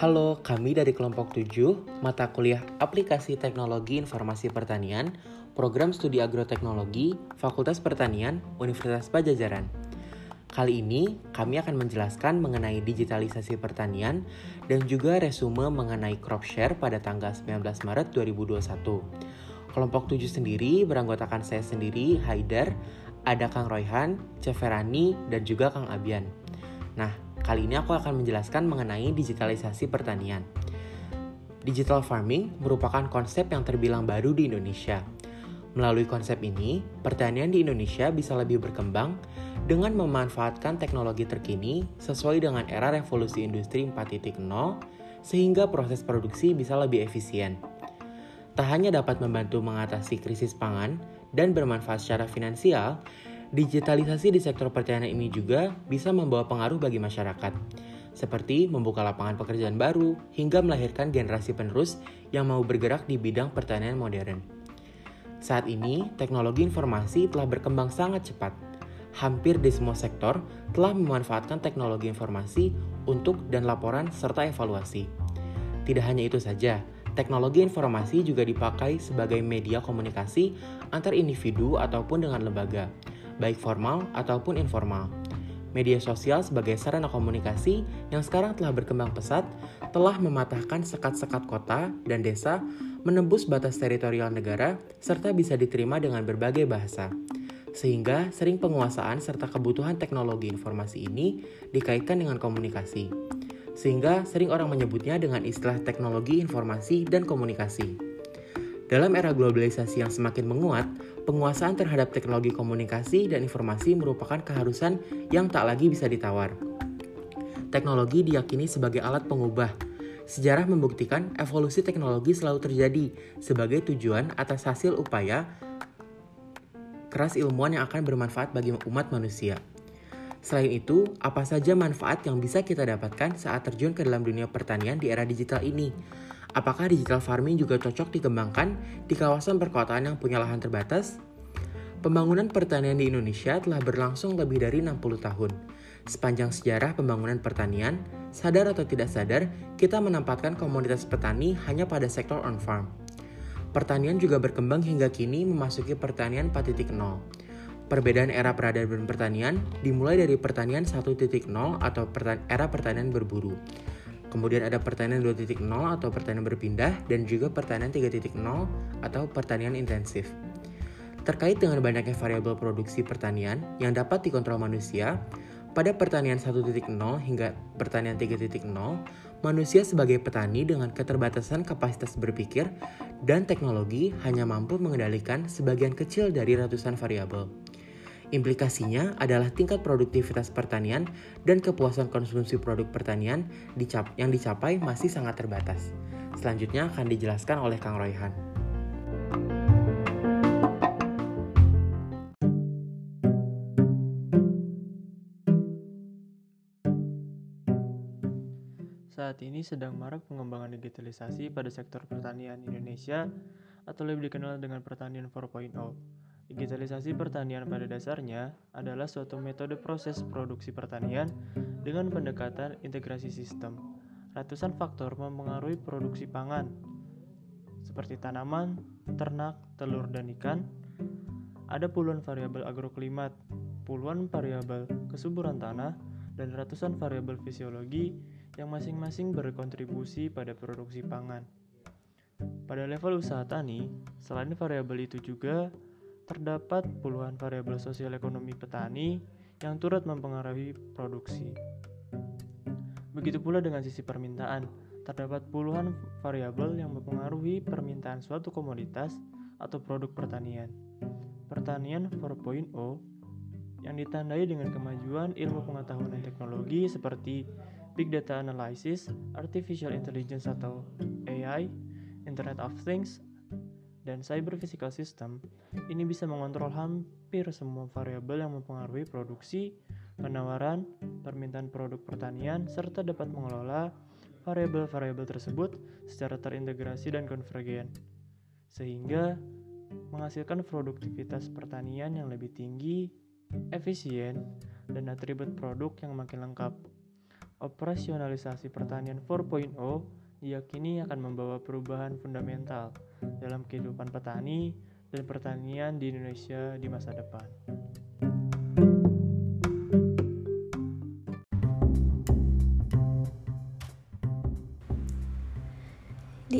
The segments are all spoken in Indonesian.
Halo, kami dari kelompok 7, mata kuliah Aplikasi Teknologi Informasi Pertanian, Program Studi Agroteknologi, Fakultas Pertanian, Universitas Pajajaran. Kali ini, kami akan menjelaskan mengenai digitalisasi pertanian dan juga resume mengenai crop share pada tanggal 19 Maret 2021. Kelompok 7 sendiri beranggotakan saya sendiri, Haidar, ada Kang Royhan, Ceferani, dan juga Kang Abian. Nah, Kali ini aku akan menjelaskan mengenai digitalisasi pertanian. Digital farming merupakan konsep yang terbilang baru di Indonesia. Melalui konsep ini, pertanian di Indonesia bisa lebih berkembang dengan memanfaatkan teknologi terkini sesuai dengan era revolusi industri 4.0 sehingga proses produksi bisa lebih efisien. Tak hanya dapat membantu mengatasi krisis pangan dan bermanfaat secara finansial, Digitalisasi di sektor pertanian ini juga bisa membawa pengaruh bagi masyarakat, seperti membuka lapangan pekerjaan baru hingga melahirkan generasi penerus yang mau bergerak di bidang pertanian modern. Saat ini, teknologi informasi telah berkembang sangat cepat. Hampir di semua sektor telah memanfaatkan teknologi informasi untuk dan laporan serta evaluasi. Tidak hanya itu saja, teknologi informasi juga dipakai sebagai media komunikasi antar individu ataupun dengan lembaga baik formal ataupun informal. Media sosial sebagai sarana komunikasi yang sekarang telah berkembang pesat telah mematahkan sekat-sekat kota dan desa menembus batas teritorial negara serta bisa diterima dengan berbagai bahasa. Sehingga sering penguasaan serta kebutuhan teknologi informasi ini dikaitkan dengan komunikasi. Sehingga sering orang menyebutnya dengan istilah teknologi informasi dan komunikasi. Dalam era globalisasi yang semakin menguat, penguasaan terhadap teknologi komunikasi dan informasi merupakan keharusan yang tak lagi bisa ditawar. Teknologi diyakini sebagai alat pengubah. Sejarah membuktikan evolusi teknologi selalu terjadi sebagai tujuan atas hasil upaya keras ilmuwan yang akan bermanfaat bagi umat manusia. Selain itu, apa saja manfaat yang bisa kita dapatkan saat terjun ke dalam dunia pertanian di era digital ini? Apakah digital farming juga cocok dikembangkan di kawasan perkotaan yang punya lahan terbatas? Pembangunan pertanian di Indonesia telah berlangsung lebih dari 60 tahun. Sepanjang sejarah pembangunan pertanian, sadar atau tidak sadar, kita menempatkan komunitas petani hanya pada sektor on-farm. Pertanian juga berkembang hingga kini memasuki pertanian 4.0. Perbedaan era peradaban pertanian dimulai dari pertanian 1.0 atau era pertanian berburu. Kemudian ada pertanian 2.0 atau pertanian berpindah dan juga pertanian 3.0 atau pertanian intensif. Terkait dengan banyaknya variabel produksi pertanian yang dapat dikontrol manusia, pada pertanian 1.0 hingga pertanian 3.0, manusia sebagai petani dengan keterbatasan kapasitas berpikir dan teknologi hanya mampu mengendalikan sebagian kecil dari ratusan variabel. Implikasinya adalah tingkat produktivitas pertanian dan kepuasan konsumsi produk pertanian yang dicapai masih sangat terbatas. Selanjutnya akan dijelaskan oleh Kang Royhan. Saat ini sedang marak pengembangan digitalisasi pada sektor pertanian Indonesia atau lebih dikenal dengan pertanian 4.0. Digitalisasi pertanian pada dasarnya adalah suatu metode proses produksi pertanian dengan pendekatan integrasi sistem. Ratusan faktor mempengaruhi produksi pangan, seperti tanaman, ternak, telur, dan ikan. Ada puluhan variabel agroklimat, puluhan variabel kesuburan tanah, dan ratusan variabel fisiologi yang masing-masing berkontribusi pada produksi pangan. Pada level usaha tani, selain variabel itu juga terdapat puluhan variabel sosial ekonomi petani yang turut mempengaruhi produksi. Begitu pula dengan sisi permintaan, terdapat puluhan variabel yang mempengaruhi permintaan suatu komoditas atau produk pertanian. Pertanian 4.0 yang ditandai dengan kemajuan ilmu pengetahuan dan teknologi seperti big data analysis, artificial intelligence atau AI, Internet of Things, dan cyber physical system ini bisa mengontrol hampir semua variabel yang mempengaruhi produksi, penawaran, permintaan produk pertanian, serta dapat mengelola variabel-variabel tersebut secara terintegrasi dan konvergen, sehingga menghasilkan produktivitas pertanian yang lebih tinggi, efisien, dan atribut produk yang makin lengkap. Operasionalisasi pertanian 4.0 diyakini akan membawa perubahan fundamental dalam kehidupan petani dan pertanian di Indonesia di masa depan.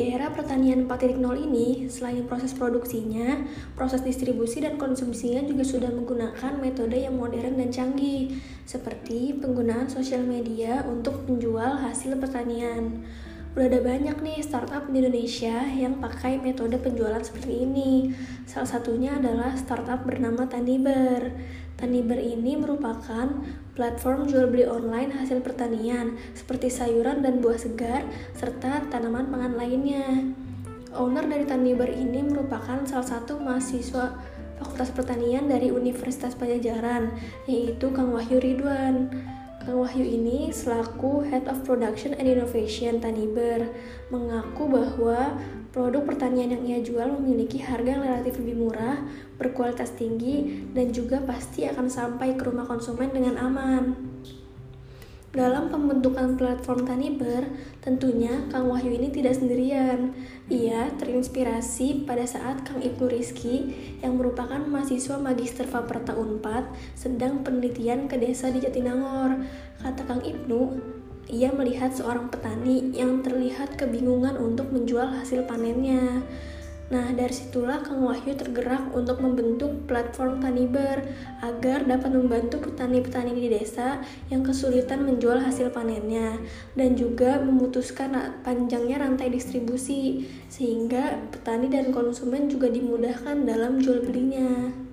Di era pertanian 4.0 ini, selain proses produksinya, proses distribusi dan konsumsinya juga sudah menggunakan metode yang modern dan canggih, seperti penggunaan sosial media untuk menjual hasil pertanian. Udah ada banyak nih startup di Indonesia yang pakai metode penjualan seperti ini. Salah satunya adalah startup bernama Taniber. Taniber ini merupakan platform jual beli online hasil pertanian seperti sayuran dan buah segar serta tanaman pangan lainnya. Owner dari Taniber ini merupakan salah satu mahasiswa Fakultas Pertanian dari Universitas Pajajaran, yaitu Kang Wahyu Ridwan. Kang Wahyu ini selaku Head of Production and Innovation Taniber mengaku bahwa produk pertanian yang ia jual memiliki harga yang relatif lebih murah, berkualitas tinggi, dan juga pasti akan sampai ke rumah konsumen dengan aman. Dalam pembentukan platform Taniber, tentunya Kang Wahyu ini tidak sendirian. Ia terinspirasi pada saat Kang Ibnu Rizki yang merupakan mahasiswa Magister Faperta Unpad sedang penelitian ke desa di Jatinangor. Kata Kang Ibnu, ia melihat seorang petani yang terlihat kebingungan untuk menjual hasil panennya. Nah, dari situlah Kang Wahyu tergerak untuk membentuk platform Taniber agar dapat membantu petani-petani di desa yang kesulitan menjual hasil panennya dan juga memutuskan panjangnya rantai distribusi sehingga petani dan konsumen juga dimudahkan dalam jual belinya.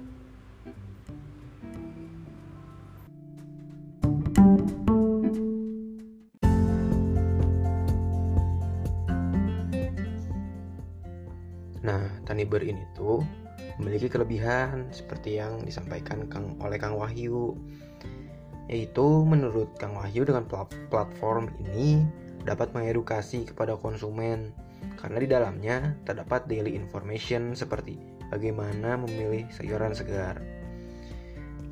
Taniber ini tuh memiliki kelebihan seperti yang disampaikan Kang oleh Kang Wahyu. Yaitu menurut Kang Wahyu dengan platform ini dapat mengedukasi kepada konsumen karena di dalamnya terdapat daily information seperti bagaimana memilih sayuran segar.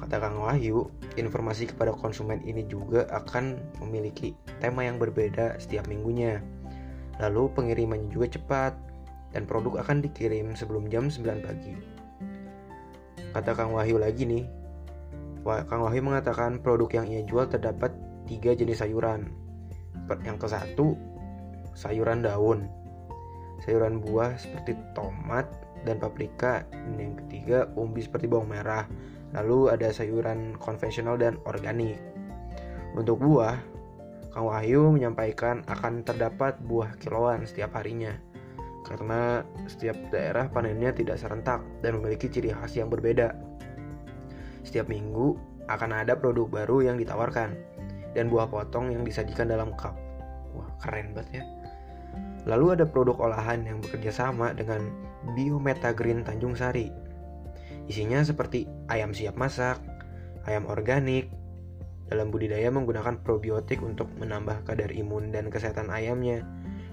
Kata Kang Wahyu, informasi kepada konsumen ini juga akan memiliki tema yang berbeda setiap minggunya. Lalu pengirimannya juga cepat dan produk akan dikirim sebelum jam 9 pagi. Kata Kang Wahyu lagi nih, Kang Wahyu mengatakan produk yang ia jual terdapat tiga jenis sayuran. Yang ke satu, sayuran daun, sayuran buah seperti tomat dan paprika, dan yang ketiga umbi seperti bawang merah. Lalu ada sayuran konvensional dan organik. Untuk buah, Kang Wahyu menyampaikan akan terdapat buah kiloan setiap harinya karena setiap daerah panennya tidak serentak dan memiliki ciri khas yang berbeda. Setiap minggu akan ada produk baru yang ditawarkan dan buah potong yang disajikan dalam cup. Wah, keren banget ya. Lalu ada produk olahan yang bekerja sama dengan Biometa Green Tanjung Sari. Isinya seperti ayam siap masak, ayam organik, dalam budidaya menggunakan probiotik untuk menambah kadar imun dan kesehatan ayamnya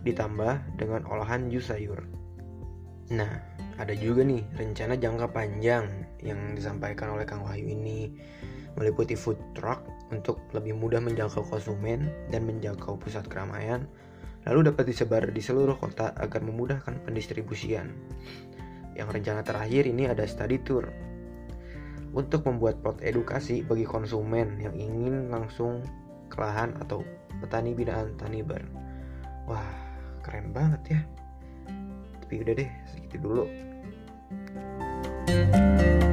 ditambah dengan olahan jus sayur. Nah, ada juga nih rencana jangka panjang yang disampaikan oleh Kang Wahyu ini meliputi food truck untuk lebih mudah menjangkau konsumen dan menjangkau pusat keramaian, lalu dapat disebar di seluruh kota agar memudahkan pendistribusian. Yang rencana terakhir ini ada study tour untuk membuat plot edukasi bagi konsumen yang ingin langsung ke lahan atau petani binaan Taniber. Wah, keren banget ya. Tapi udah deh segitu dulu. thank you